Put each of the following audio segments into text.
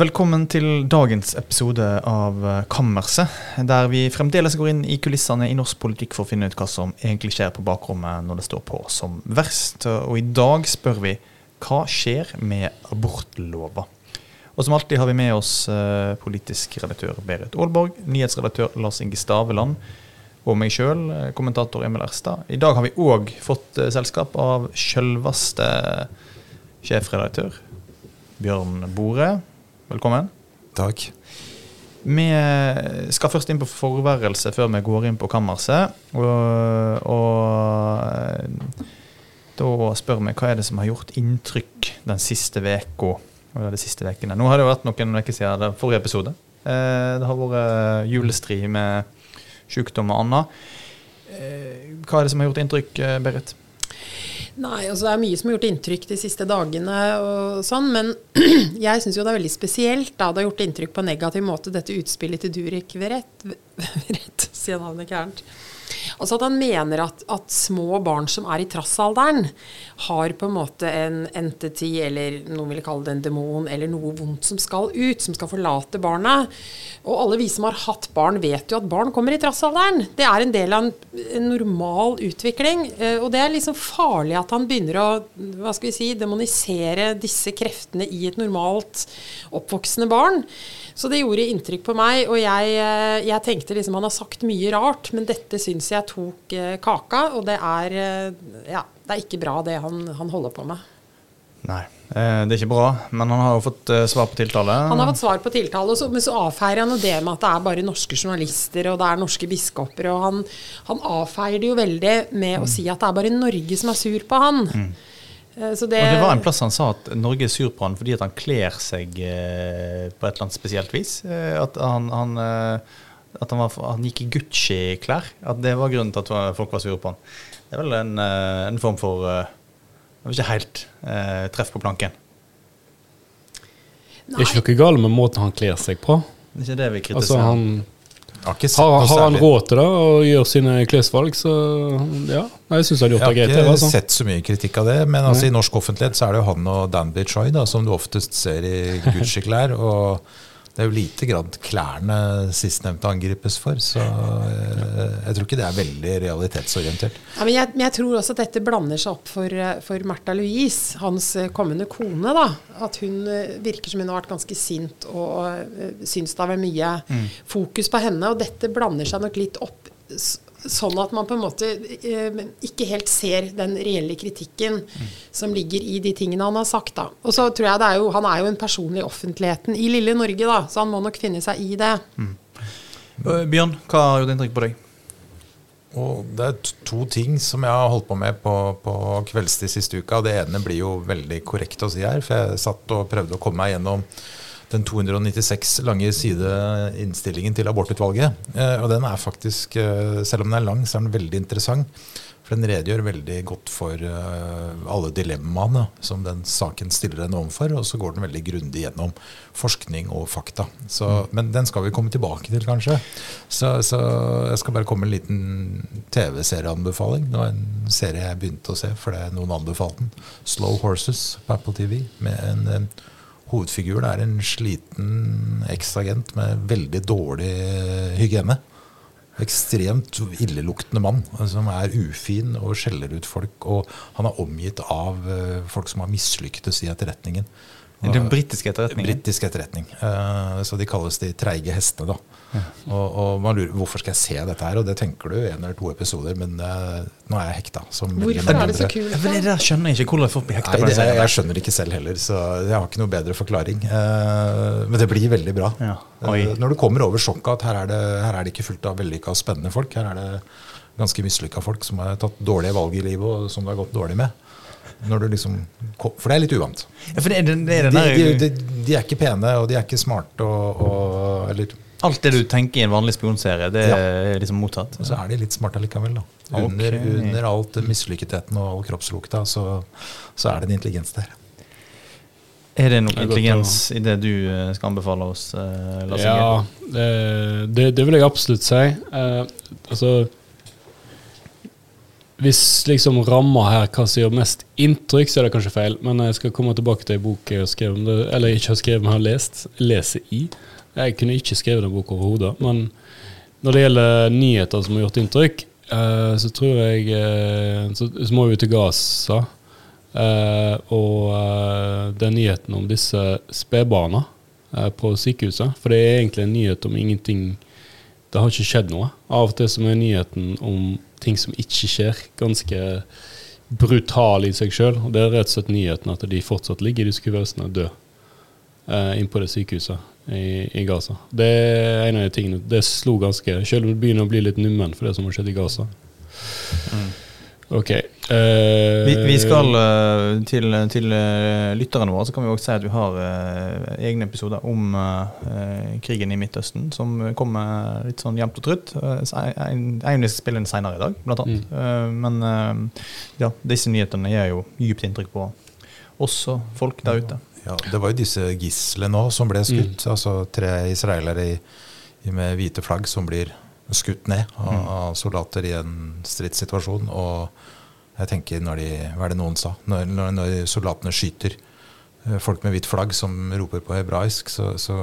Velkommen til dagens episode av eh, Kammerset, der vi fremdeles går inn i kulissene i norsk politikk for å finne ut hva som egentlig skjer på bakrommet når det står på som verst. Og i dag spør vi hva skjer med abortlova? Og som alltid har vi med oss eh, politisk redaktør Berit Aalborg, nyhetsredaktør Lars Inge Staveland og meg sjøl, kommentator Emil Erstad. I dag har vi òg fått eh, selskap av sjølveste sjefredaktør Bjørn Bore. Velkommen. Takk. Vi skal først inn på forværelse før vi går inn på kammerset. Og, og da spør vi hva er det som har gjort inntrykk den siste eller de siste vekene. Nå har det vært noen uker siden det forrige episode. Eh, det har vært julestri med sykdom og annet. Eh, hva er det som har gjort inntrykk, eh, Berit? Nei, altså Det er mye som har gjort inntrykk de siste dagene, og sånn, men jeg syns jo det er veldig spesielt. da Det har gjort inntrykk på en negativ måte, dette utspillet til Durek Verrett. Verrett, sier navnet gærent. Altså at han mener at, at, små barn som er i trassalderen, har på en måte en entity, eller noen ville kalle det en demon, eller noe vondt som skal ut, som skal forlate barnet. Og alle vi som har hatt barn, vet jo at barn kommer i trassalderen. Det er en del av en, en normal utvikling. Eh, og det er liksom farlig at han begynner å hva skal vi si, demonisere disse kreftene i et normalt oppvoksende barn. Så det gjorde inntrykk på meg, og jeg, eh, jeg tenkte liksom Han har sagt mye rart, men dette syns jeg tok eh, kaka, og det er, eh, ja, det er ikke bra, det han, han holder på med. Nei, det er ikke bra, men han har jo fått svar på tiltale? Han har fått svar på tiltale, men så avfeier han det med at det er bare norske journalister og det er norske biskoper. og Han, han avfeier det jo veldig med mm. å si at det er bare Norge som er sur på han. Mm. Eh, det, og det var en plass han sa at Norge er sur på han fordi at han kler seg eh, på et eller annet spesielt vis. Eh, at han, han, at han, var, han gikk i Gucci-klær. At det var grunnen til at folk var sure på han. Det er vel en, en form for jeg vet ikke helt eh, treff på planken. Nei. Det er ikke noe galt med måten han kler seg på. Det er ikke det vi kritiserer. Altså, han har, har, han råd til det og gjør sine klesvalg, så ja. Jeg syns han har gjort det greit. Jeg har ikke altså. sett så mye kritikk av det, men altså, i norsk offentlighet så er det jo han og Danby Choi da, som du oftest ser i Gucci-klær. og det er jo lite grad klærne sistnevnte angripes for. Så eh, jeg tror ikke det er veldig realitetsorientert. Ja, men jeg, men jeg, tror også at dette blander seg opp for, for Märtha Louise, hans eh, kommende kone. da, At hun eh, virker som hun har vært ganske sint og uh, syns det har vært mye mm. fokus på henne. Og dette blander seg nok litt opp Sånn at man på en måte eh, ikke helt ser den reelle kritikken mm. som ligger i de tingene han har sagt. da. Og så tror jeg det er jo, Han er jo en person i offentligheten i lille Norge, da, så han må nok finne seg i det. Mm. Eh, Bjørn, hva har gjort inntrykk på deg? Og det er to ting som jeg har holdt på med på, på kveldstid siste uka. Det ene blir jo veldig korrekt å si her, for jeg satt og prøvde å komme meg gjennom den 296 lange side innstillingen til abortutvalget. Eh, og den er faktisk, eh, selv om den er lang, så er den veldig interessant. For den redegjør veldig godt for eh, alle dilemmaene som den saken stiller en overfor. Og så går den veldig grundig gjennom forskning og fakta. Så, mm. men den skal vi komme tilbake til, kanskje. Så, så jeg skal bare komme med en liten TV-serieanbefaling. Det var en serie jeg begynte å se fordi noen anbefalte den. 'Slow Horses' på Apple TV. med en, en hovedfiguren er en sliten eksagent med veldig dårlig hygiene. Ekstremt illeluktende mann som er ufin og skjeller ut folk. Og han er omgitt av eh, folk som har mislyktes i etterretningen. Den britiske etterretningen? Britisk etterretning. Uh, så de kalles de treige hestene. da. Og, og, man lurer hvorfor skal jeg se dette her, og det tenker du en eller to episoder, men uh, nå er jeg hekta. hvorfor er det så kult? Ja, det skjønner jeg ikke hvordan folk blir hekta. Nei, det, jeg, jeg, skjønner ikke selv heller, så jeg har ikke noe bedre forklaring. Uh, men det blir veldig bra. Ja. når du kommer over sjokket at her er det, her er det ikke fullt av vellykka og spennende folk, her er det ganske mislykka folk som har tatt dårlige valg i livet, og som det har gått dårlig med. Liksom, for det er litt uvant. Ja, det det, er de, de, de, de, er ikke pene, og de er ikke smarte. Og, og, eller, Alt det du tenker i en vanlig spionserie, det ja. er liksom mottatt? Og så er de litt smarte likevel. Da. Under, okay. under alt mislykketheten og all kroppslukta, så, så, er det en intelligens der. Er det noe intelligens i det du eh, skal anbefale oss? Uh, ja, det, det, vil jeg absolutt si. Eh, altså hvis liksom ramma her hva som gjør mest inntrykk, så er det kanskje feil, men jeg skal komme tilbake til ei bok jeg har skrevet, eller ikke har skrevet, men har lest, leser i. Jeg kunne ikke skrevet en bok overhodet, men når det gjelder nyheter som har gjort inntrykk, uh, så tror jeg uh, så, må vi til Gaza. Uh, og er nyheten om disse spedbarna på sykehuset. For det er egentlig en nyhet om ingenting Det har ikke skjedd noe. Av og til som er nyheten om ting som ikke skjer. Ganske brutal i seg sjøl. Det er rett og slett nyheten at de fortsatt ligger i disse kuvøsene døde eh, inn på det sykehuset i, i, Gaza. Det er en av de tingene. Det slo ganske Selv om det begynner å bli litt nummen for det som har skjedd i Gaza. Mm. Ok. Uh, vi, vi, skal uh, til, til uh, lytterne våre så kan vi også si at vi har egne episoder om krigen i Midtøsten, som kommer litt sånn jevnt og trutt. Eivind skal spille inn senere i dag, blant annet. Mm. men ja, disse nyhetene gjør jo dypt inntrykk på oss og folk der ute. Ja, Det var jo disse gislene nå som ble skutt. Mm. Altså tre israelere i, i med hvite flagg som blir skutt ned av, mm. av soldater i en stridssituasjon. Og jeg tenker, når de, hva er det noen sa? Når, når, når soldatene skyter eh, folk med hvitt flagg som roper på hebraisk, så, så,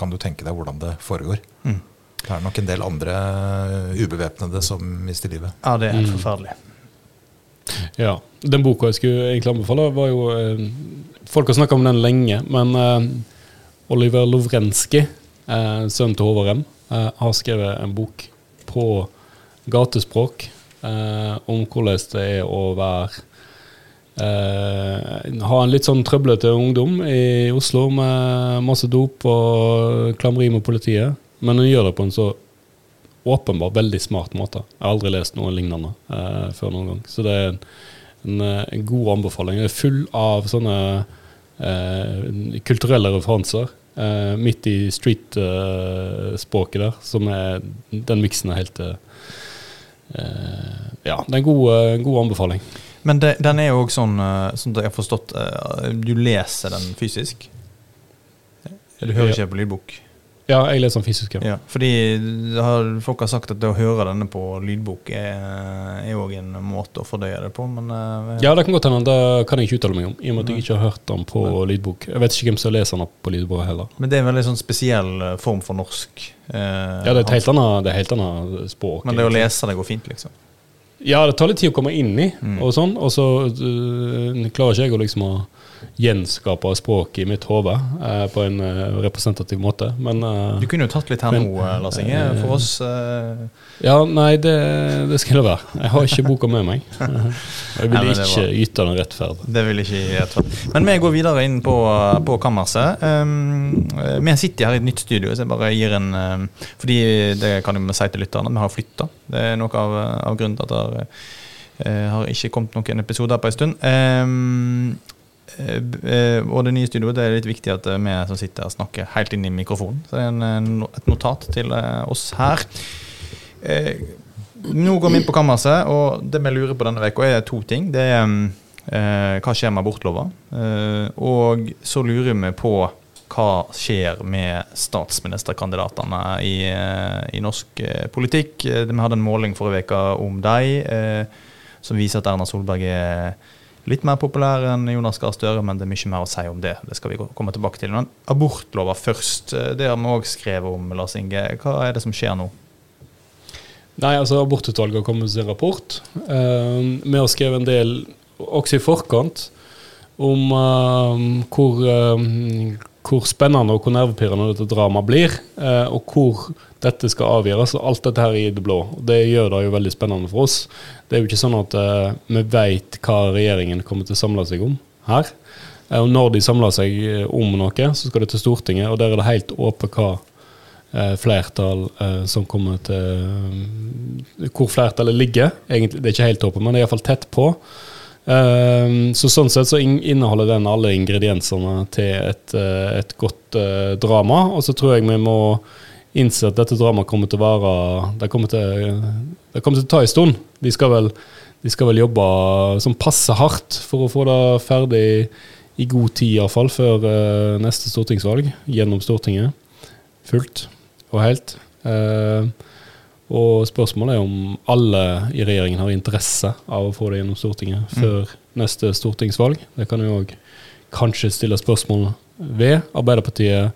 kan du tenke deg hvordan det foregår. Mm. Det er nok en del andre ubevæpnede som mister livet. Ja, det er helt mm. forferdelig. Ja. Den boka jeg skulle egentlig anbefale, var jo eh, Folk har snakka om den lenge, men eh, Oliver Lovrenskij, eh, sønnen til Håvard M., Eh, har skrevet en bok på gatespråk eh, om hvordan det er å være eh, Ha en litt sånn trøblete ungdom i Oslo med masse dop og klammeri med politiet. Men hun gjør det på en så åpenbart veldig smart måte. Jeg har aldri lest noe lignende eh, før noen gang. Så det er en, en, en god anbefaling. Det er full av sånne eh, kulturelle referanser. eh, midt i street-språket uh, der, som er Den miksen er helt uh, Ja, det er en god, god anbefaling. Men det, den er jo òg sånn, sånn at jeg har forstått Du leser den fysisk? Du hører ikke på lydbok? Ja, jeg leser den fysisk. Ja. ja fordi har, folk har sagt at det å høre denne på lydbok er òg en måte å fordøye det på, men uh, Ja, det kan godt hende. Det kan jeg ikke uttale meg om, i og med at jeg ikke har hørt den på men. lydbok. Jeg vet ikke hvem som leser den på lydbok heller. Men det er en veldig sånn spesiell eh, form for norsk. Uh, ja, det er et helt annet, helt annet språk. Men det å lese det går fint, liksom? Ja, det tar litt tid å komme inn i, mm. og sånn. Og så uh, klarer ikke jeg å liksom å gjenskape språket i mitt hode eh, på en eh, representativ måte. Men, eh, du kunne jo tatt litt her men, nå, Lars Inge, for oss. Eh. Ja, nei, det, det skal det være. Jeg har ikke boka med meg. Jeg vil ikke yte den rettferd. Det vil ikke rettferd. Men vi går videre inn på, på kammerset. Um, vi sitter her i et nytt studio, så jeg bare gir en um, Fordi det kan jeg si til lytterne, vi har flytta. Det er noe av, av grunnen til at det uh, har ikke kommet noen episoder på en stund. Um, Eh, eh, og det nye studioet det er litt viktig at eh, vi som sitter her snakker helt inn i mikrofonen. Så det er en, et notat til oss her. Nå går vi inn på kammerset, og det vi lurer på denne uka, er to ting. Det er hva skjer med abortlova? og så lurer vi på hva skjer med statsministerkandidatene i, i norsk politikk. Vi hadde en måling forrige uke om dem, som viser at Erna Solberg er litt mer populær enn Jonas Gahr Støre, men det er mye mer å si om det. Det skal vi komme tilbake til. Men abortlova først. Eh, det har vi òg skrevet om, Lars Inge. Hva er det som skjer nå? Nei, altså Abortutvalget har kommet med sin rapport. Uh, vi har skrevet en del også i forkant om uh, hvor, hvor, spennende og hvor nervepirrende dette dramaet blir, og hvor dette skal avgjøres. og Alt dette her i det blå. Det gjør det jo veldig spennende for oss. Det er jo ikke sånn at uh, vi vet hva regjeringen kommer til å samle seg om her. Uh, og når de samler seg eh, om noe, så skal det til Stortinget, og der er det helt åpent hva flertall som kommer til Hvor flertallet ligger. Egentlig, det er ikke helt åpent, men det er iallfall tett på. Så Sånn sett så inneholder den alle ingrediensene til et, et godt drama. Og så tror jeg vi må innse at dette dramaet kommer til å være Det kommer til, kommer til å ta en stund. De skal, vel, de skal vel jobbe som passe hardt for å få det ferdig i god tid, iallfall, før uh, neste stortingsvalg. Gjennom Stortinget. Fullt og helt. Uh, Og spørsmålet er om alle i regjeringen har interesse av å få det gjennom Stortinget før neste stortingsvalg. Det kan jo òg kanskje stille spørsmål ved. Arbeiderpartiet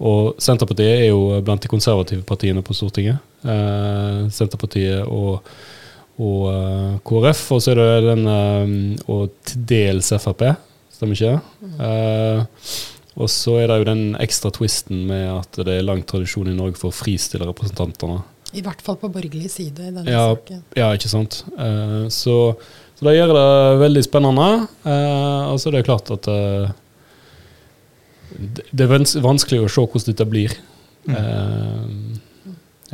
og Senterpartiet er jo blant de konservative partiene på Stortinget. Eh, Senterpartiet og, og uh, KrF, og så er det den uh, og til dels Frp, stemmer ikke det? Eh, og så er det jo den ekstra twisten med at det er lang tradisjon i Norge for å fristille representantene. I hvert fall på borgerlig side i denne Ja, saken. ja, ikke sant. Eh, så, så det gjør det veldig spennende. Eh, og så er det klart at eh, det, det er vanskelig å se hvordan dette blir. Eh,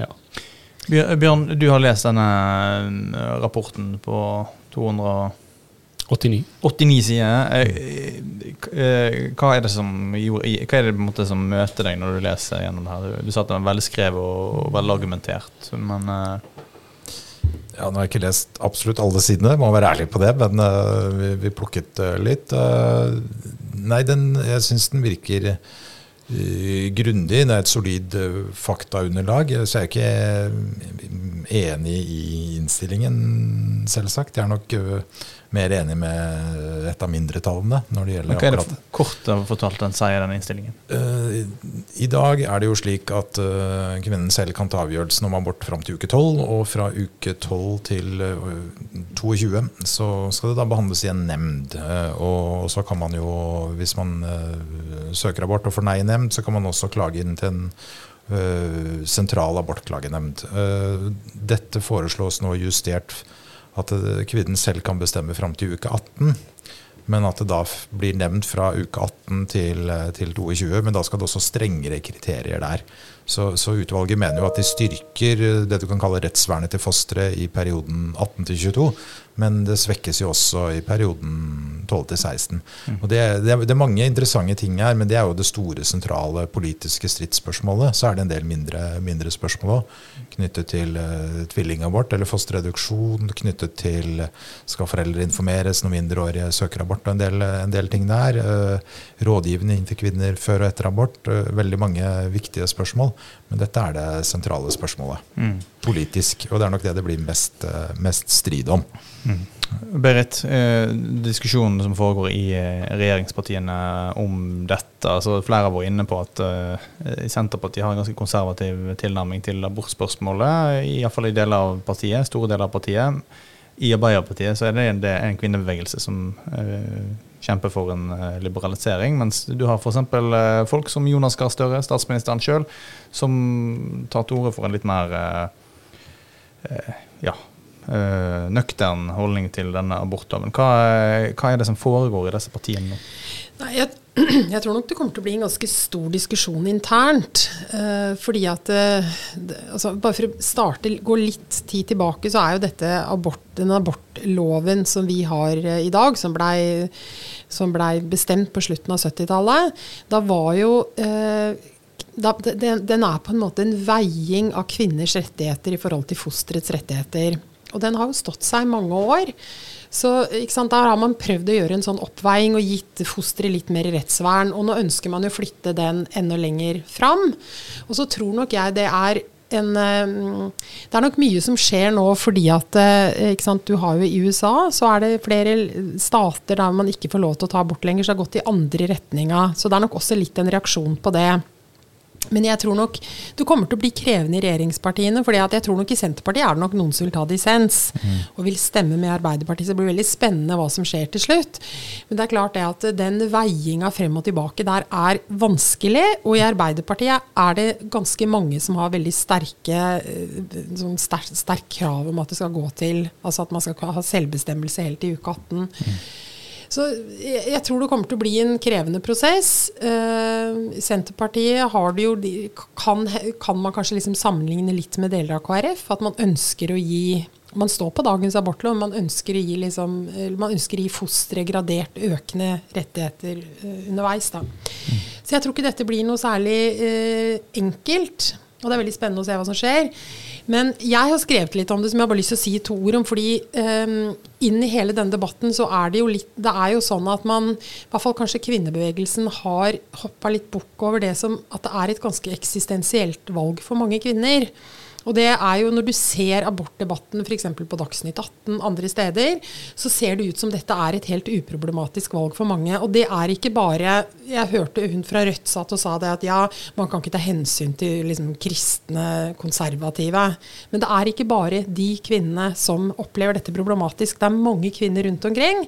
ja. Bjørn, du har lest denne eh, rapporten på 289 89. sider. Eh, eh, Hva er det som gjorde, hva er det på en måte som møter deg når du leser gjennom det her? Du, du sa at den var velskrevet og, og velargumentert, men eh, Ja, Nå har jeg ikke lest absolutt alle sidene, må være ærlig på det, men uh, vi, vi plukket uh, litt. Uh, nei, den, jeg syns den virker grundig. Det er et solid faktaunderlag. Så jeg er ikke enig i innstillingen, selvsagt. Jeg er nok mer enig med et av mindretallene når det gjelder hva er det akkurat kort fortalt den sier, den innstillingen? Eh, I dag er det jo slik at eh, kvinnen selv kan ta avgjørelsen om abort fram til uke 12, og fra uke 12 til eh, 22 så skal det da behandles i en nemnd. Eh, og så kan man jo, hvis man eh, søker abort og får nei i nemnd, så kan man også klage inn til en eh, sentral abortklagenemnd. Eh, dette foreslås nå justert at eh, kvinnen selv kan bestemme fram til uke 18. Men at det da blir nevnt fra uke 18 til, eh, til 22. Men da skal det også strengere kriterier der. Så, så utvalget mener jo at de styrker eh, det du kan kalle rettsvernet til fosteret i perioden 18 til 22. Men det svekkes jo også i perioden 12 til 16. Og det, det, det er mange interessante ting her, men det er jo det store, sentrale politiske stridsspørsmålet. Så er det en del mindre, mindre spørsmål òg, knyttet til uh, tvillingabort eller fosterreduksjon, knyttet til eh, skal foreldre informeres når mindreårige søker abort, og en del, en del ting der. Eh, rådgivning til kvinner før og etter abort. Uh, veldig mange viktige spørsmål. Men dette er det sentrale spørsmålet. Mm. Politisk. Og det er nok det det blir mest, eh, mest strid om. Berit, eh, diskusjonen som foregår i eh, regjeringspartiene om dette altså Flere har vært inne på at eh, Senterpartiet har en ganske konservativ tilnærming til abortspørsmålet. Iallfall i deler av partiet, store deler av partiet. I Arbeiderpartiet så er det en, det er en kvinnebevegelse som eh, kjemper for en eh, liberalisering. Mens du har f.eks. Eh, folk som Jonas Gahr Støre, statsministeren sjøl, som tar til orde for en litt mer eh, ja, nøktern holdning til denne abortloven. Hva, hva er det som foregår i disse partiene nå? Nei, jeg, jeg tror nok det kommer til å bli en ganske stor diskusjon internt. eh, fordi at eh, altså Bare for å starte, gå litt tid tilbake, så er jo dette abort, den abortloven som vi har eh, i dag, som blei ble bestemt på slutten av 70-tallet, da var jo eh, da, den, den er på en måte en veiing av kvinners rettigheter i forhold til fosterets rettigheter. Og den har jo stått seg mange år. Så sant, Der har man prøvd å gjøre en sånn oppveiing og gitt fosteret litt mer rettsvern. Og nå ønsker man jo å flytte den enda lenger fram. Og så tror nok jeg det er en, eh, det er nok mye som skjer nå fordi at eh, sant, du har jo I USA så er det flere stater der man ikke får lov til å ta abort lenger, så det har gått i andre retninga. Så det er nok også litt en reaksjon på det. Men jeg tror nok du kommer til å bli krevende i regjeringspartiene. fordi jeg tror nok i Senterpartiet er det nok noen som vil ta dissens og vil stemme med Arbeiderpartiet. Så det blir veldig spennende hva som skjer til slutt. Men det er klart det at den veiinga frem og tilbake der er vanskelig. Og i Arbeiderpartiet er det ganske mange som har veldig sterke eh, sånn sterk, sterk krav om at det skal gå til Altså at man skal ha selvbestemmelse helt til uke 18. Så jeg, jeg tror det kommer til å bli en krevende prosess. Eh, Senterpartiet har det jo kan, kan man kanskje liksom sammenligne litt med deler av KrF. At man ønsker å gi Man står på dagens abortlov, men man ønsker å gi, liksom, man ønsker å gi fosteret gradert økende rettigheter eh, underveis. Da. Så jeg tror ikke dette blir noe særlig eh, enkelt. Og det er veldig spennende å se hva som skjer. Men jeg har skrevet litt om det som jeg har bare lyst til å si to ord om. fordi um, inn i hele denne debatten så er det jo litt Det er jo sånn at man, i hvert fall kanskje kvinnebevegelsen, har hoppa litt bukk over det som at det er et ganske eksistensielt valg for mange kvinner. Og det er jo når du ser abortdebatten f.eks. på Dagsnytt 18 andre steder, så ser det ut som dette er et helt uproblematisk valg for mange. Og det er ikke bare Jeg hørte hun fra Rødt satt og sa det at ja, man kan ikke ta hensyn til liksom, kristne konservative. Men det er ikke bare de kvinnene som opplever dette problematisk. Det er mange kvinner rundt omkring.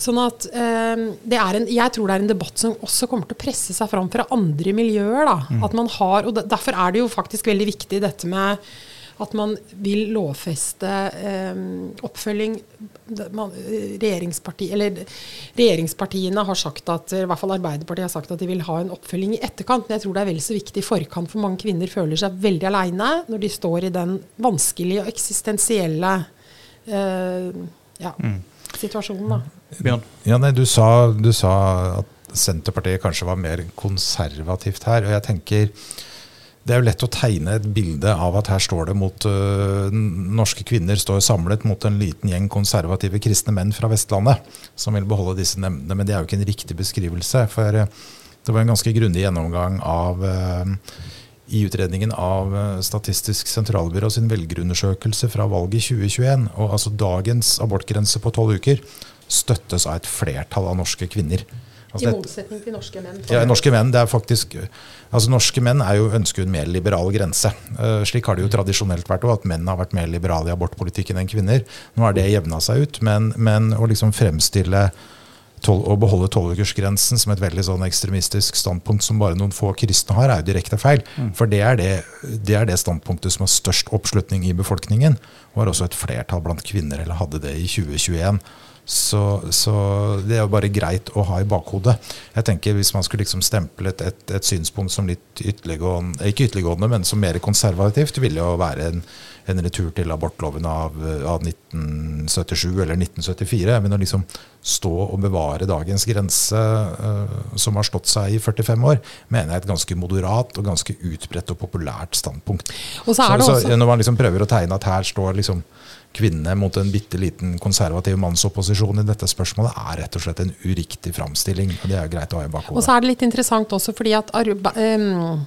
Sånn at eh, det er en, Jeg tror det er en debatt som også kommer til å presse seg fram fra andre miljøer. Da. Mm. At man har, og Derfor er det jo faktisk veldig viktig dette med at man vil lovfeste eh, oppfølging man, regjeringsparti, eller, Regjeringspartiene har sagt at, i hvert fall Arbeiderpartiet har sagt at de vil ha en oppfølging i etterkant. Men jeg tror det er vel så viktig i forkant, for mange kvinner føler seg veldig aleine når de står i den vanskelige og eksistensielle eh, ja, mm. situasjonen. Da. Bjørn? Ja, nei, du sa, du sa at Senterpartiet kanskje var mer konservativt her. og jeg tenker det er jo lett å tegne et bilde av at her står det mot uh, Norske kvinner står samlet mot en liten gjeng konservative kristne menn fra Vestlandet som vil beholde disse nemndene. Men det er jo ikke en riktig beskrivelse. For uh, det var en ganske grundig gjennomgang av uh, i utredningen av Statistisk sentralbyrå sin velgerundersøkelse fra valget i 2021. Og altså dagens abortgrense på tolv uker støttes av et flertall av norske kvinner. Altså I motsetning til norske menn? Ja, norske menn, det er faktisk, altså norske menn er jo ønsker en mer liberal grense. Uh, slik har det jo tradisjonelt vært òg, at menn har vært mer liberale i abortpolitikken enn kvinner. Nå har det jevna seg ut, men, men å liksom fremstille å beholde tolvukersgrensen som et veldig sånn ekstremistisk standpunkt som bare noen få kristne har, er jo direkte feil. Mm. For det er det, det er det standpunktet som har størst oppslutning i befolkningen. Og har også et flertall blant kvinner, eller hadde det i 2021. Så, så, det er jo bare greit å ha i bakhodet. Jeg tenker Hvis man skulle liksom stemple et, et, synspunkt som litt ytterliggående, ikke ytterliggående, men som mer konservativt, ville jo være en, en retur til abortloven av, av, 1977 eller 1974. Men å liksom stå og bevare dagens grense, uh, som har stått seg i 45 år, mener jeg er et ganske moderat og ganske utbredt og populært standpunkt. Og så er det også... så, når man liksom prøver å tegne at her står liksom kvinne mot en bitte liten konservativ mannsopposisjon i dette spørsmålet, er rett og slett en uriktig framstilling. og Det er greit å ha i bakhodet. Og så er det litt interessant også fordi at um,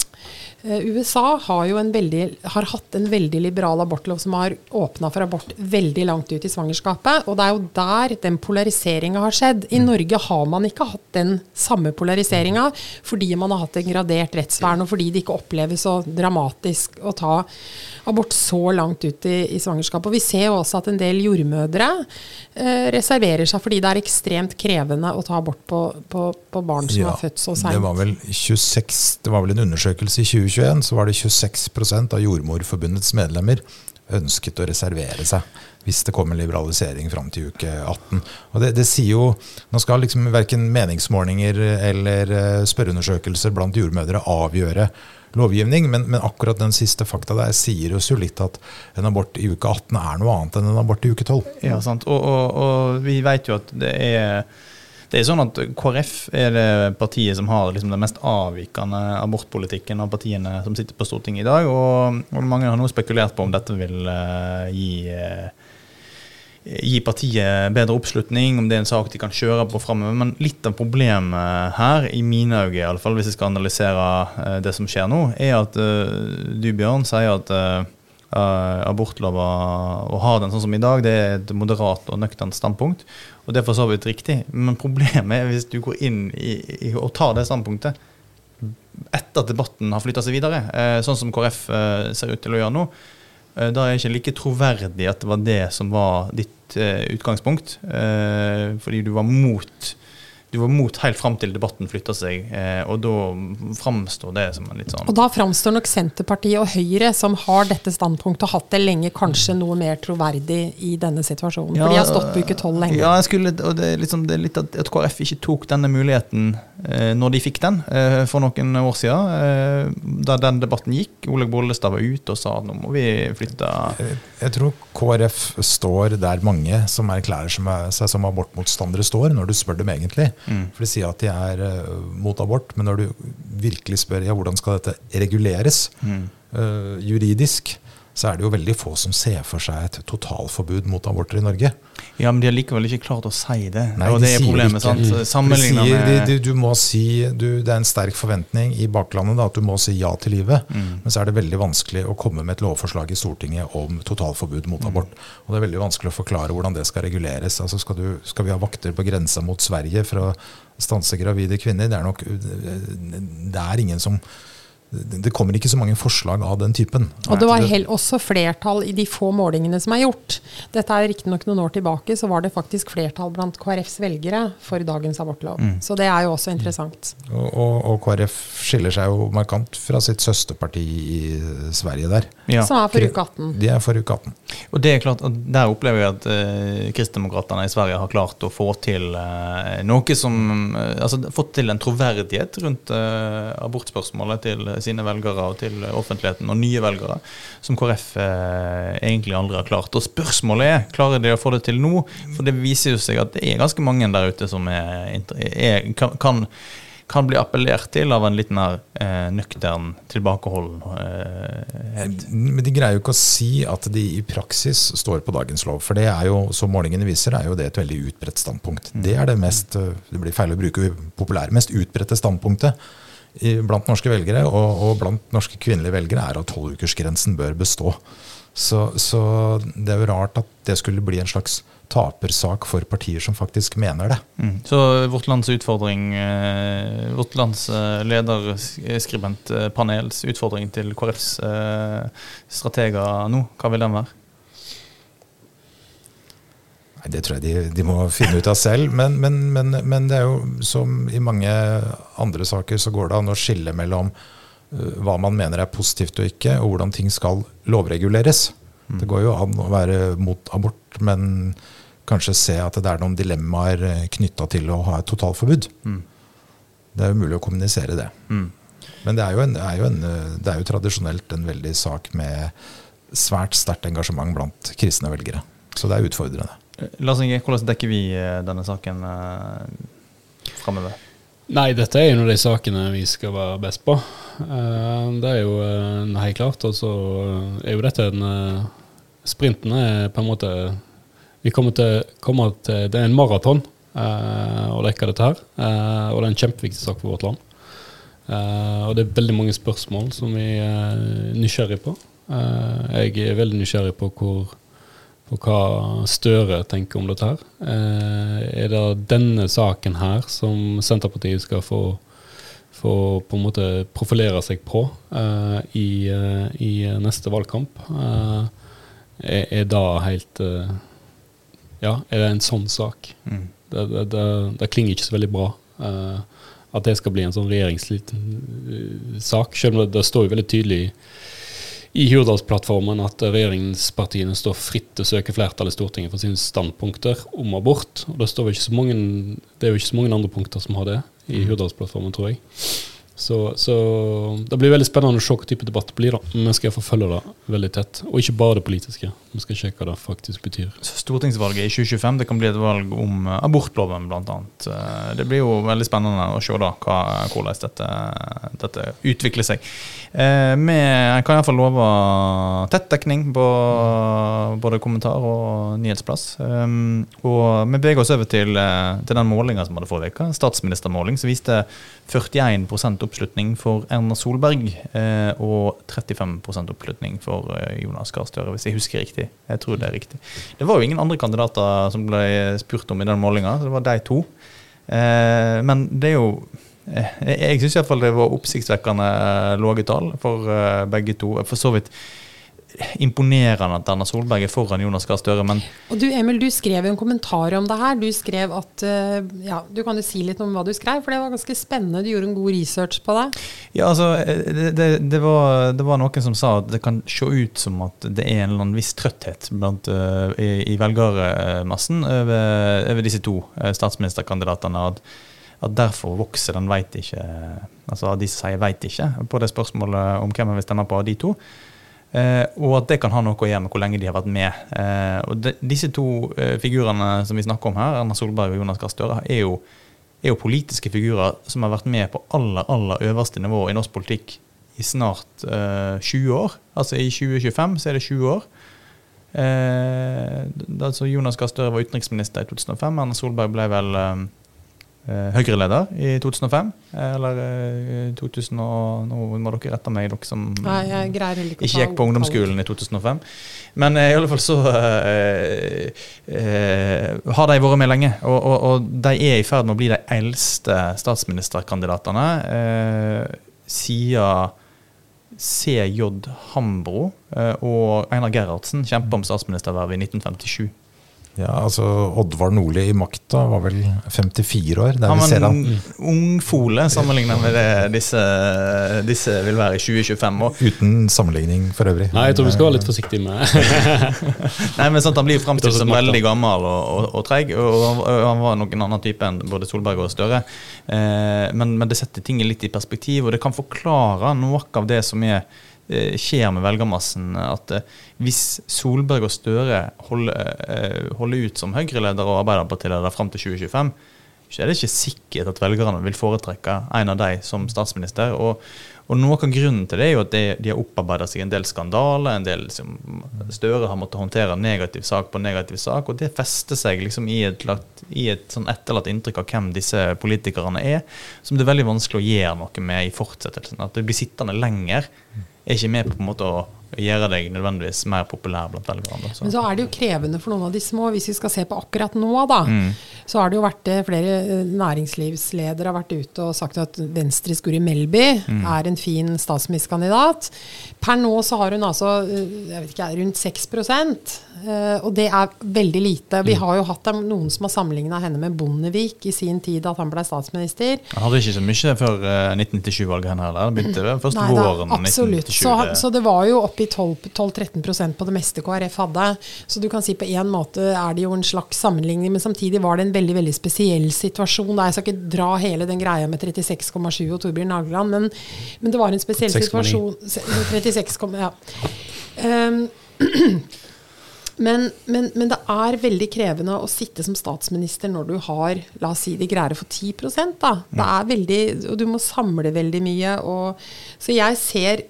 USA har jo veldig, har hatt en veldig liberal abortlov som har åpna for abort veldig langt ut i svangerskapet. Og det er jo der den polariseringa har skjedd. I mm. Norge har man ikke hatt den samme polariseringa fordi man har hatt en gradert rettsvern, og fordi det ikke oppleves så dramatisk å ta abort så langt ut i, i svangerskapet. Og vi ser jo også at en del jordmødre eh, reserverer seg fordi det er ekstremt krevende å ta abort på, på, på barn som ja, er født så seint. Det var vel 26, det var vel en undersøkelse i 2021, så var det 26% av Jordmorforbundets medlemmer ønsket å reservere seg hvis det kommer liberalisering fram til uke 18. Og det, det, sier jo, Nå skal liksom verken meningsmålinger eller eh, spørreundersøkelser blant jordmødre avgjøre lovgivning, men, men, akkurat den siste fakta der sier oss jo litt at en abort i uke 18 er noe annet enn en abort i uke 12. Ja, sant. Og, og, og vi vet jo at det er det er sånn at KrF er det partiet som har liksom den mest avvikende abortpolitikken av partiene som sitter på Stortinget i dag. Og, og mange har nå spekulert på om dette vil uh, gi uh, gi partiet bedre oppslutning, om det er en sak de kan kjøre på framover. Men litt av problemet her, i mine øyne fall, hvis jeg skal analysere uh, det som skjer nå, er at du, Bjørn, sier at abortlova, å ha den sånn som i dag, det er et moderat og nøkternt standpunkt. Og det er for så vidt riktig. Men problemet er hvis du går inn i, i og tar det standpunktet etter at debatten har flytta seg videre, sånn som KrF ser ut til å gjøre nå Eh, da er det ikke like troverdig at det var det som var ditt utgangspunkt. Fordi du var mot du var mot helt fram til debatten flytta seg, eh, og da framstår det som en litt sånn Og da framstår nok Senterpartiet og Høyre, som har dette standpunktet og hatt det lenge, kanskje noe mer troverdig i denne situasjonen? Ja, for de har stått på uke tolv lenge. Ja, skulle, og det er, liksom, det er litt at, at, KrF ikke tok denne muligheten når de fikk den eh, for noen år siden, eh, da den debatten gikk. Olaug Bollestad var ute og sa at nå må vi flytte Jeg, tror KrF står der mange som erklærer seg som abortmotstandere står, når du spør dem egentlig. Mm. For de sier at de er mot abort, men når du virkelig spør ja, hvordan skal dette reguleres mm. uh, juridisk, så er det jo veldig få som ser for seg et totalforbud mot aborter i Norge. Ja, Men de har likevel ikke klart å si det. Nei, og de det er problemet. sant? Sammenligna med de, de, du må si, du, det er en sterk forventning i baklandet da, at du må si ja til livet. Mm. Men så er det veldig vanskelig å komme med et lovforslag i Stortinget om totalforbud Mm. mot abort. Og det er veldig vanskelig å forklare hvordan det skal reguleres. Altså skal, du, skal vi ha vakter på grensa mot Sverige for å stanse gravide kvinner? Det er nok Det er ingen som det kommer ikke så mange forslag av den typen. Og det var også flertall i de få målingene som er gjort. Dette er riktignok noen år tilbake, så var det faktisk flertall blant KrFs velgere for dagens abortlov. Mm. Så det er jo også interessant. Og, og, og KrF skiller seg jo markant fra sitt søsterparti i Sverige der. ja. Som er for uke 18. De er for uke 18. Og det er klart, at Der opplever vi at eh, kristendemokratene i Sverige har klart å få til eh, noe som eh, altså Fått til en troverdighet rundt eh, abortspørsmålet til sine velgere og til offentligheten og nye velgere, som KrF eh, egentlig aldri har klart. Og spørsmålet er klarer de å få det til nå? For det viser jo seg at det er ganske mange der ute som er, er, kan, kan kan bli appellert til av en litt mer eh, nøktern, tilbakeholden eh, Men de greier jo ikke å si at de i praksis står på dagens lov. For det er jo, som målingene viser, er jo det et veldig utbredt standpunkt. Det er det mest øh, det blir feil å bruke populære, mest utbredte standpunktet blant norske velgere og, og blant norske kvinnelige velgere, er at tolvukersgrensen bør bestå. Så, så det er jo rart at det skulle bli en slags tapersak for partier som faktisk mener det. Mm. Så Vårt Lands utfordring, eh, Vårt Lands eh, lederskribentpanels utfordring til KrFs eh, strateger nå, hva vil den være? Nei, Det tror jeg de, de må finne ut av selv. Men, men, men, men det er jo som i mange andre saker, så går det an å skille mellom uh, hva man mener er positivt og ikke, og hvordan ting skal lovreguleres. Det går jo an å være mot abort, men kanskje se at det er noen dilemmaer knytta til å ha et totalforbud. Mm. Det er jo mulig å kommunisere det. Mm. Men det er, jo en, det, er jo en, det er jo tradisjonelt en veldig sak med svært sterkt engasjement blant kristne velgere. Så det er utfordrende. Lars Inge, hvordan dekker vi eh, denne saken eh, framover? Nei, dette er en av de sakene vi skal være best på. Eh, det er jo eh, helt klart. Og så er jo dette en eh, Sprinten er på en måte Vi kommer til, kommer til Det er en maraton eh, å dekke dette her. eh, og det er en kjempeviktig sak for vårt land. Eh, og det er veldig mange spørsmål som vi er nysgjerrig på. Eh, jeg er veldig nysgjerrig på hvor på hva Støre tenker om dette her. Eh, er det denne saken her som Senterpartiet skal få, få på en måte profilere seg på eh, i, i neste valgkamp? Eh, er, er da helt eh, Ja, er det en sånn sak? Mm. Det, det, det, det klinger ikke så veldig bra. Uh, at det skal bli en sånn regjeringssak. Selv om det, det står jo veldig tydelig i Hurdalsplattformen at regjeringspartiene står fritt til å søke flertall i Stortinget for sine standpunkter om abort. Og det, står ikke så mange, det er jo ikke så mange andre punkter som har det i Hurdalsplattformen, tror jeg. Så, så det blir veldig spennende å se hva type debatt det blir. da. Men skal forfølge det veldig tett. Og ikke bare det politiske. Vi skal sjekke hva det faktisk betyr. Stortingsvalget i 2025 det kan bli et valg om eh, abortloven, bl.a. Det blir jo veldig spennende å se da hva, hvordan dette, dette utvikler seg. Eh, vi kan iallfall love tett dekning på både kommentar og nyhetsplass. Um, og vi beveger oss over til, eh, til den målinga som hadde forrige uke, statsministermåling, som viste 41% oppslutning for Erna Solberg eh, og 35 oppslutning for eh, Jonas Gahr Støre, hvis jeg husker riktig. Jeg tror det er riktig. Det var jo ingen andre kandidater som ble spurt om i den målinga, så det var de to. Eh, men det er jo eh, Jeg syns iallfall det var oppsiktsvekkende eh, lave tall for eh, begge to. For så vidt imponerende at Erna Solberg er foran Jonas Gahr Støre, men Og du Emil, du skrev jo en kommentar om det her. Du skrev at eh, Ja, du kan jo si litt om hva du skrev, for det var ganske spennende. Du gjorde en god research på det. Ja, altså, det, det, det, var, det var noen som sa at det kan se ut som at det er en eller annen viss trøtthet blant, uh, i, i velgermassen over, over, disse to statsministerkandidatene. At, at, derfor vokser den veit ikke Altså de sier veit ikke, på det spørsmålet om hvem en vil stemme på av de to. Uh, og at det kan ha noe å gjøre med hvor lenge de har vært med. og de, Disse to figurene som vi snakker om her, Erna Solberg og Jonas Gahr Støre, er jo er jo politiske figurer som har vært med på aller aller øverste nivå i norsk politikk i snart eh, 20 år. Altså i 2025 så er det 20 år. Eh, altså Jonas Gahr Støre var utenriksminister i 2005. Erna Solberg ble vel eh, eh, Høyre-leder i 2005. eh, Eller eh, 2000 og, Nå må dere rette meg, dere som Nei, ikke gikk på ungdomsskolen i 2005. Men eh, i alle fall så eh, eh, har de vært med lenge. Og, og, og de er i ferd med å bli de eldste statsministerkandidatene eh, siden CJ Hambro eh, og Einar Gerhardsen kjempa om statsministervervet i 1957. Ja, altså Oddvar Nordli i makta var vel 54 år. Der Han vi var ser han. en ungfole sammenlignet med det disse, disse vil være i 2025. år. Uten sammenligning for øvrig. Nei, jeg tror vi skal være litt forsiktige med Nei, men sant, Han blir framstilt som veldig gammel og, og, og treig. Og han, og han var noen annen type enn både Solberg og Støre. Eh, men, men det setter ting litt i perspektiv, og det kan forklare noe av det som er, skjer med velgermassen. At eh, hvis Solberg og Støre holder, eh, holder ut som Høyre-leder og Arbeiderpartileder fram til 2025, så er det ikke sikkert at velgerne vil foretrekke en av dem som statsminister. Og, og noe av grunnen til det er jo at de, de har opparbeida seg en del skandaler. en del som Støre har måttet håndtere negativ sak på negativ sak, og det fester seg liksom i et, i et sånn etterlatt inntrykk av hvem disse politikerne er, som det er veldig vanskelig å gjøre noe med i fortsettelsen. At det blir sittende lenger, er ikke med på, på en måte å gjøre deg nødvendigvis mer populær blant velgerne. Så. Men så er det jo krevende for noen av de små. Hvis vi skal se på akkurat nå, da, Mm. så har det jo vært eh, flere eh, næringslivsledere har vært ute og sagt at Venstres Guri Melby Mm. er en fin statsministerkandidat. Per nå så har hun altså eh, jeg vet ikke, rundt 6 eh, og det er veldig lite. Mm. Vi har jo hatt noen som har sammenligna henne med Bondevik i sin tid, at han ble statsminister. Han hadde ikke så mye før eh, 1997-valget henne heller. Det begynte vel først Nei da, våren absolutt. 1997. Så, så det var jo oppi 12-13% på det meste KrF hadde. Så du kan si på en måte er det jo en slags sammenligning, men samtidig var det en veldig veldig spesiell situasjon. Da. Jeg skal ikke dra hele den greia med 36,7 og Torbjørn Nagland, men, men det var en spesiell 6, situasjon. Se- 36, ja. Um, men, men, men det er veldig krevende å sitte som statsminister når du har La oss si de greier å få 10 da. Det er veldig, Og du må samle veldig mye. Og, så jeg ser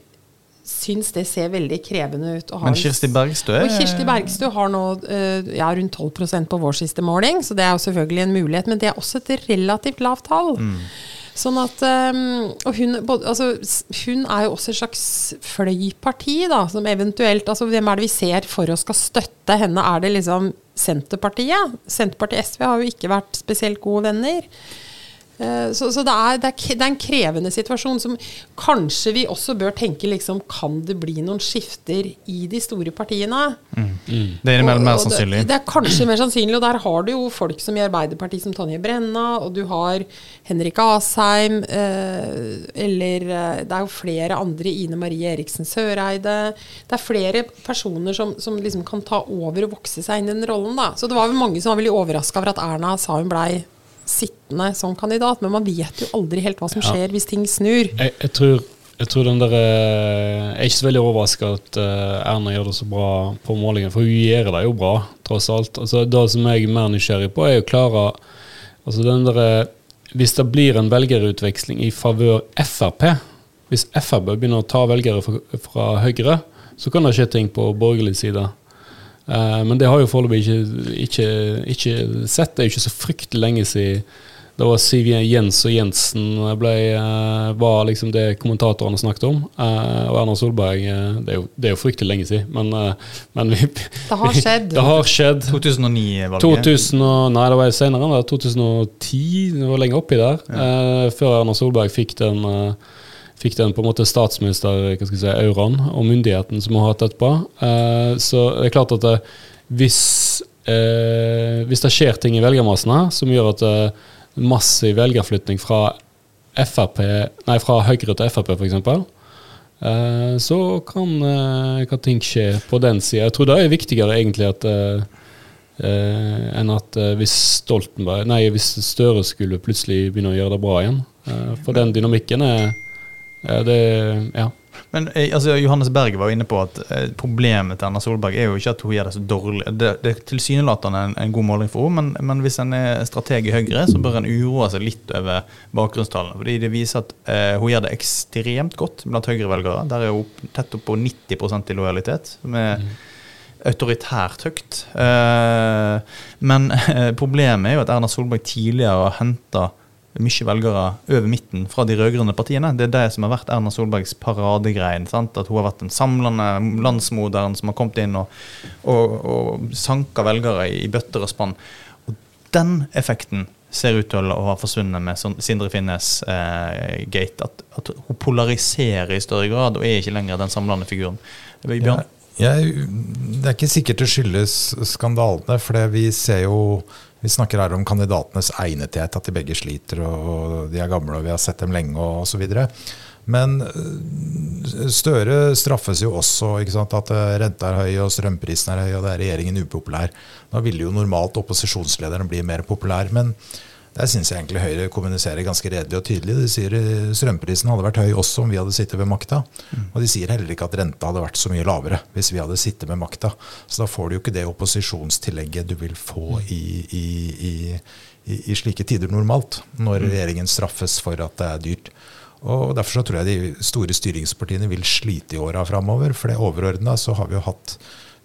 syns det ser veldig krevende ut. Men Kirsti Bergstø er og Kirsti Bergstø har nå eh, ja, rundt 12% på vår siste måling, så det er jo selvfølgelig en mulighet. Men det er også et relativt lavt tall. Sånn at um, Og hun, altså, hun er jo også et slags fløyparti, da, som eventuelt altså Hvem er det vi ser for oss skal støtte henne? Er det liksom Senterpartiet? Senterpartiet og SV har jo ikke vært spesielt gode venner. Eh, Så, så det, er, det, er, det er en krevende situasjon som kanskje vi også bør tenke liksom Kan det bli noen skifter i de store partiene? Det er mer, Og- mer sannsynlig. det-. Det, er kanskje mer sannsynlig, og der har du jo folk som i Arbeiderpartiet som Tonje Brenna, og du har Henrik Asheim, eh, eller eh, det er jo flere andre, Ine Marie Eriksen Søreide. Det er flere personer som, som liksom kan ta over og vokse seg inn i den rollen, da. Så det var vel mange som var veldig overraska over at Erna sa hun blei sittende som kandidat, men man vet jo aldri helt hva som Ja. skjer hvis ting snur. Jeg, jeg, tror, jeg tror den der eh, Jeg er ikke så veldig overraska at eh, Erna gjør det så bra på målingen, for hun gjør det jo bra, tross alt. Altså, det som jeg er mer nysgjerrig på, er jo klare altså den der, eh, Hvis det blir en velgerutveksling i favør Frp, hvis Frp begynner å ta velgere fra, fra Høyre, så kan det skje ting på borgerlig side. Eh, men det har jo foreløpig ikke, ikke, ikke sett. Det er jo ikke så fryktelig lenge siden det var Siv Jens og Jensen ble, eh, var liksom det kommentatorene snakket om. Eh, og Erna Solberg det, er jo, det er jo fryktelig lenge siden, men, men vi, Det har skjedd. det har skjedd. 2009-valget. 2000 og, nei, det var senere det var 2010, det var lenger oppi der. Ja. før Erna Solberg fikk den, fikk den på en måte statsminister hva skal jeg si, auraen og myndigheten som hun har hatt etterpå. Eh, så det er klart at det, hvis, eh, hvis det skjer ting i velgermassene som gjør at eh, massiv velgerflytting fra FRP, nei, fra Høyre til Frp f.eks., eh, så kan, eh, kan ting skje på den sida. Jeg tror det er viktigere egentlig at eh, eh, enn at eh, hvis Stoltenberg Nei, hvis Støre skulle plutselig begynne å gjøre det bra igjen. Eh, for den dynamikken er eh, det, Ja. Men eh, altså, Johannes Berg var inne på at eh, problemet til Erna Solberg er jo ikke at hun gjør det så dårlig. Det, det er tilsynelatende en, en god måling for henne, men, men hvis en er strateg i Høyre, så bør en uroe seg litt over bakgrunnstallene. Fordi det viser at eh, hun gjør det ekstremt godt blant Høyre-velgere. Der er hun tett opp på 90% i lojalitet. som er autoritært høyt. Eh, men problemet er jo at Erna Solberg tidligere har henta mye velgere over midten fra de rød-grønne partiene. Det er det som har vært Erna Solbergs paradegrein. Sant? At hun har vært den samlende landsmoderen som har kommet inn og, og, og sanka velgere i, bøtter og spann. Og den effekten ser ut til å ha forsvunnet med Sindre Finnes eh, gate. At, at, hun polariserer i større grad og er ikke lenger den samlende figuren. Bjørn? Ja, jeg, det er ikke sikkert det skyldes skandalene, for vi ser jo vi snakker her om kandidatenes egnethet, at de begge sliter og de er gamle og vi har sett dem lenge osv. Men eh, Støre straffes jo også. At eh, renta er høy og strømprisen er høy og det er regjeringen upopulær. Da ville jo normalt opposisjonslederen bli mer populær. Men der syns jeg egentlig Høyre kommuniserer ganske redelig og tydelig. De sier eh, strømprisen hadde vært høy også om vi hadde sittet ved makta. Og de sier heller ikke at renta hadde vært så mye lavere hvis vi hadde sittet med makta. Så da får du jo ikke det opposisjonstillegget du vil få i, i, i, i slike tider normalt, når mm. regjeringen straffes for at det er dyrt. Og Derfor så tror jeg de store styringspartiene vil slite i åra framover. For det overordna så har vi jo hatt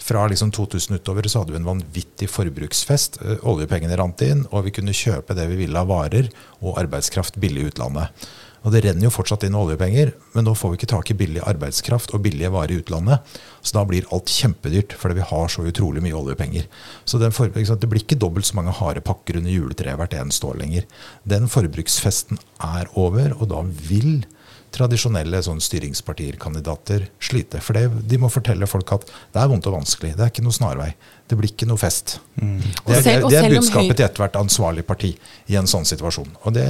fra liksom 2000 utover så hadde vi en vanvittig forbruksfest. Eh, oljepengene rant inn, og vi kunne kjøpe det vi ville av varer og arbeidskraft billig i utlandet. Og Det renner jo fortsatt inn oljepenger, men nå får vi ikke tak i billig arbeidskraft og billige varer i utlandet. Så da blir alt kjempedyrt, fordi vi har så utrolig mye oljepenger. Så for, Det blir ikke dobbelt så mange harde pakker under juletreet hvert eneste år lenger. Den forbruksfesten er over, og da vil tradisjonelle sånn styringspartier, kandidater, slite. For det, de må fortelle folk at det er vondt og vanskelig. Det er ikke noe snarvei. Det blir ikke noe fest. Mm. Det, er, det er budskapet til ethvert ansvarlig parti i en sånn situasjon. Og det,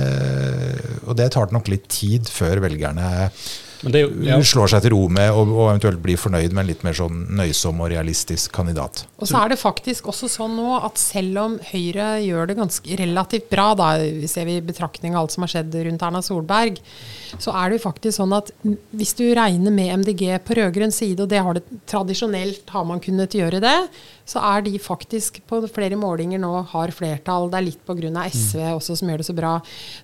og det tar nok litt tid før velgerne jo, ja. slår seg til ro med og, og, eventuelt blir fornøyd med en litt mer sånn nøysom og realistisk kandidat. Og så er det faktisk også sånn nå at selv om Høyre gjør det ganske relativt bra, da ser vi i betraktning av alt som har skjedd rundt Erna Solberg, så er det jo faktisk sånn at hvis du regner med MDG på rød-grønn side, og det har det tradisjonelt har man kunnet gjøre det, så er de faktisk på flere målinger nå har flertall. Det er litt pga. SV mm. også som gjør det så bra.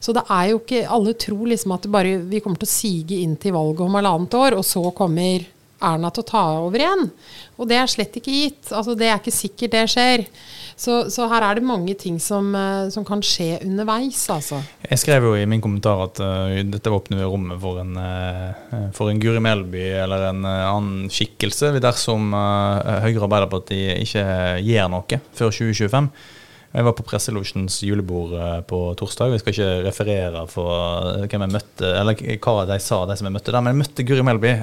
Så det er jo ikke Alle tror liksom at bare, vi kommer til å sige inn til valget om halvannet år, og så kommer Erna til å ta over igjen. Og det er slett ikke gitt. Altså, det er ikke sikkert det skjer. Så, så, her er det mange ting som, eh, som, kan skje underveis, altså. Jeg skrev jo i min kommentar at uh, dette åpner rommet for en, uh, for en Guri Melby eller en uh, annen skikkelse dersom Høyre og Arbeiderpartiet ikke gjør noe før 2025. Jeg var på Presselosjens julebord på torsdag. Vi skal ikke referere for hvem jeg møtte, eller hva de sa, de som jeg møtte der. Men jeg møtte Guri Melby.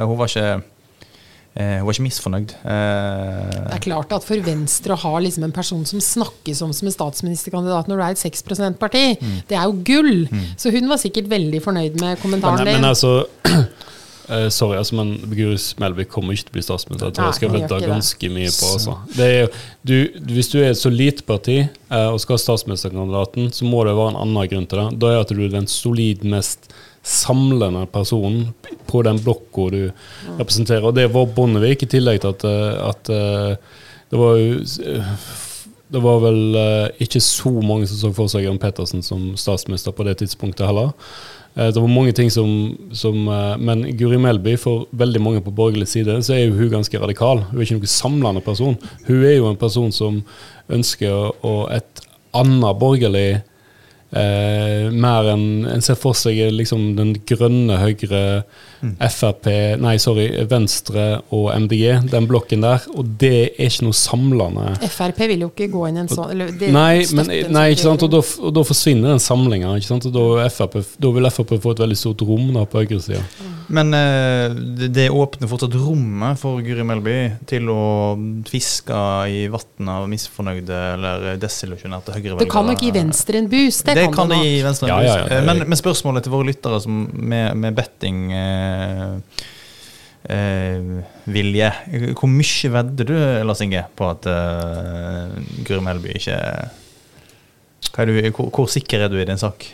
Hun var ikke hun var ikke misfornøyd. Eh, det er klart at for Venstre å ha liksom en person som snakkes om som en statsministerkandidat når du er et 6 %-parti, mm. det er jo gull! Mm. Så hun var sikkert veldig fornøyd med kommentaren din. Men, men altså uh, Sorry, altså, men Gurus Melby kommer ikke til å bli statsminister. Jeg tror jeg skal vente ganske mye på. Altså. Er, du, hvis du er et solid parti uh, og skal ha statsministerkandidaten, så må det være en annen grunn til det. Da er at du er den solid mest samlende personen på den blokka du representerer. Og det var Bondevik, i tillegg til at, eh, at eh, det var jo eh, det var vel ikke så mange som så for seg Jørn Pettersen som statsminister på det tidspunktet heller. det var mange ting som, som Men Guri Melby, for veldig mange på borgerlig side, så er jo hun ganske radikal. Hun er ikke noen samlende person. Hun er jo en person som ønsker å, et annet borgerlig mer enn en ser for seg liksom den grønne Høyre. Frp, nei, sorry, Venstre og MDG, den blokken der. Og det er ikke noe samlende. Frp vil jo ikke gå inn i en sånn Nei, men, nei, ikke sant, og da, og da forsvinner den samlinga. Da, da, vil Frp få et veldig stort rom da, på høyresida. Men eh, det åpner fortsatt rommet for Guri Melby til å fiske i vannet av misfornøyde eller desillusjonerte høyrevelgere. Det kan nok gi Venstre en boost. Det, det kan, kan det gi Venstre en ja, boost. Ja, ja, men, men, spørsmålet til våre lyttere som med, med betting eh, eh, vilje. Hvor mye vedder du, Lars Inge, på at uh, Guri Melby ikke du, hvor, hvor, sikker er du i din sak?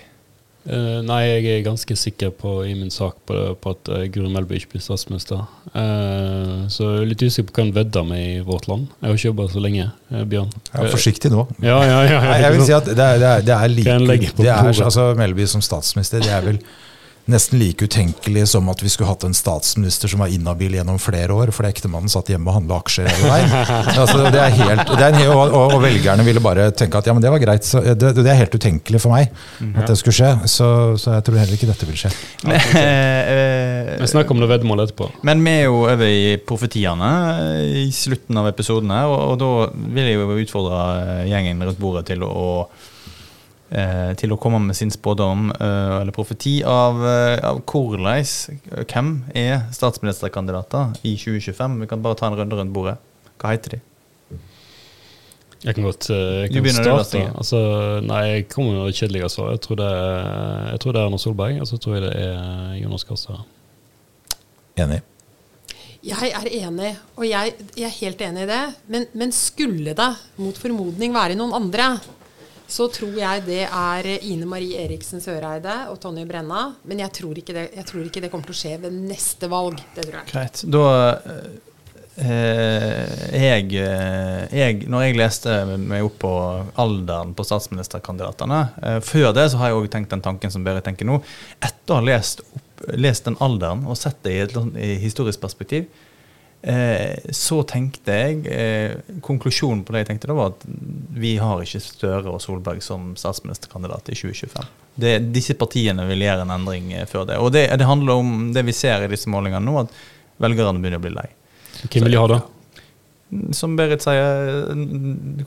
Uh, nei, jeg er ganske sikker på i min sak på, på at uh, Guri Melby ikke blir statsminister. Uh, så jeg er litt usikker på hva han vedder med i vårt land. Jeg har ikke jobba så lenge, uh, Bjørn. Ja, forsiktig nå. Ja, ja, ja, Nei, jeg vil si at det er, det er, det er like det er, altså, Melby som statsminister, det er vel nesten like utenkelig som at vi skulle hatt en statsminister som var inhabil gjennom flere år fordi ektemannen satt hjemme og handla aksjer hele veien. Altså, det er helt, det er en, og, og, velgerne ville bare tenke at ja, men det var greit. Så det, det er helt utenkelig for meg at det skulle skje. Så, så jeg tror heller ikke dette vil skje. Eh, Vi snakker om det veddemålet etterpå. Men vi er jo over i profetiene eh, i slutten av episodene, og, og da vil jeg jo utfordre eh, gjengen rundt bordet til å til å komme med sin spådom eh, eller profeti av, eh, av hvordan Hvem er statsministerkandidater i 2025? Vi kan bare ta en runde rundt bordet. Hva heter de? Jeg kan godt eh, jeg kan starte. Altså, nei, jeg kommer med det kjedelige svar. Jeg tror det er, jeg tror det er Erna Solberg, og så tror jeg det er Jonas Gahr Støre. Enig. Jeg er enig, og jeg, jeg er helt enig i det. Men, men skulle det mot formodning være noen andre, så tror jeg det er Ine Marie Eriksen Søreide og Tonje Brenna. Men jeg tror, det, jeg tror ikke det kommer til å skje ved neste valg. Det tror jeg. Greit. Da eh, jeg, eh, jeg Når jeg leste meg opp på alderen på statsministerkandidatene eh, Før det så har jeg òg tenkt den tanken som Berit tenker nå. Etter å ha lest, opp, lest den alderen og sett det i et i historisk perspektiv, eh, så tenkte jeg eh, Konklusjonen på det jeg tenkte da, var at vi har ikke Støre og Solberg som statsministerkandidat i 2025. Det, disse partiene vil gjøre en endring eh, før det. Og det, det handler om det vi ser i disse målingene nå, at velgerne begynner å bli lei. Hvem vil de ha, da? Som Berit sier,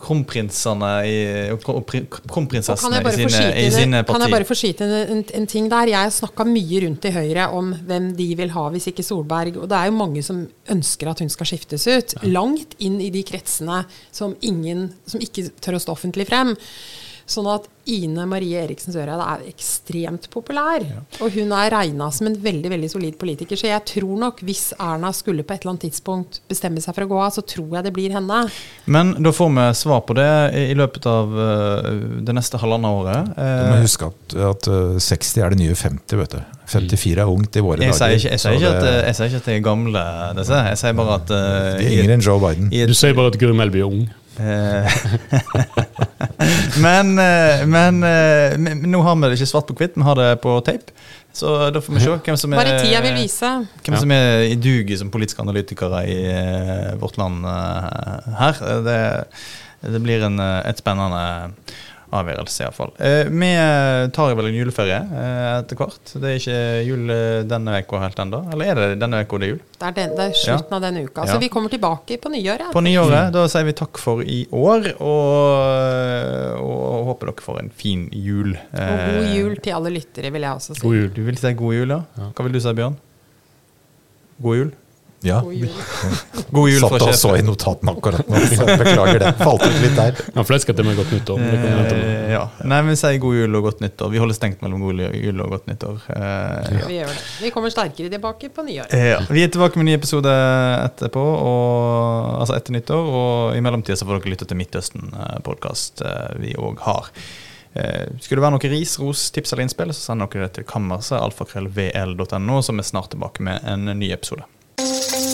kronprinsene i, kronprinsessene i sine, i sine partier. Kan jeg bare få skyte inn en, en ting der? Jeg snakka mye rundt i Høyre om hvem de vil ha hvis ikke Solberg. Og det er jo mange som ønsker at hun skal skiftes ut. Langt inn i de kretsene som, ingen, som ikke tør å stå offentlig frem. Sånn at Ine Marie Eriksen Søreide er ekstremt populær. Og hun er regna som en veldig veldig solid politiker. Så jeg tror nok hvis Erna skulle på et eller annet tidspunkt bestemme seg for å gå av, så tror jeg det blir henne. Men da får vi svar på det i løpet av eh, det neste halvannet året. Du må Eh, huske at, at uh, 60 er det nye 50, vet du. 54 er ungt i våre jeg dager. ikke, jeg sier ikke, at, det- jeg sier ikke at de er gamle, disse. Jeg sier bare at uh, de er yngre enn Joe Biden. i Du sier bare at Guri Melby er ung. Eh, men, eh, men, eh, nå har vi det ikke svart på hvitt, vi har det på tape. Så da får vi se hvem som er Bare tida vil vise. Hvem Ja. som er i duget som politiske analytikere i vårt land her. Det, det blir en, et spennende avgjørelse, iallfall. Uh, vi tar vel en juleferie eh, etter hvert. Det er ikke jul eh, denne uka helt ennå. Eller er det denne uka det er jul? Det er, den, det er slutten av denne uka. Ja. Så vi kommer tilbake på nyåret. På nyåret. Da sier vi takk for i år, og, og håper dere får en fin jul. Og god Eh, jul til alle lyttere, vil jeg også si. God jul. Du vil si god jul, ja? Ja. Hva vil du si, Bjørn? God jul? Ja. God jul. God jul Satt og så i notatene akkurat nå. Beklager det. Falt ut litt der. Han fleska til meg godt nyttår. Det. Eh, ja. Nei, vi sier god jul og godt nyttår. Vi holder stengt mellom god jul og godt nyttår. Eh, ja. Vi gjør det. Vi kommer sterkere tilbake på nyåret. Eh, Ja. Vi er tilbake med en ny episode etterpå, og, altså etter nyttår. Og i mellomtida så får dere lytte til Midtøsten-podkast vi òg har. Eh, skulle det være noe ris, ros, tips eller innspill, så send dere det til kammerset alfakrøllvl.no, så er vi snart tilbake med en ny episode. Música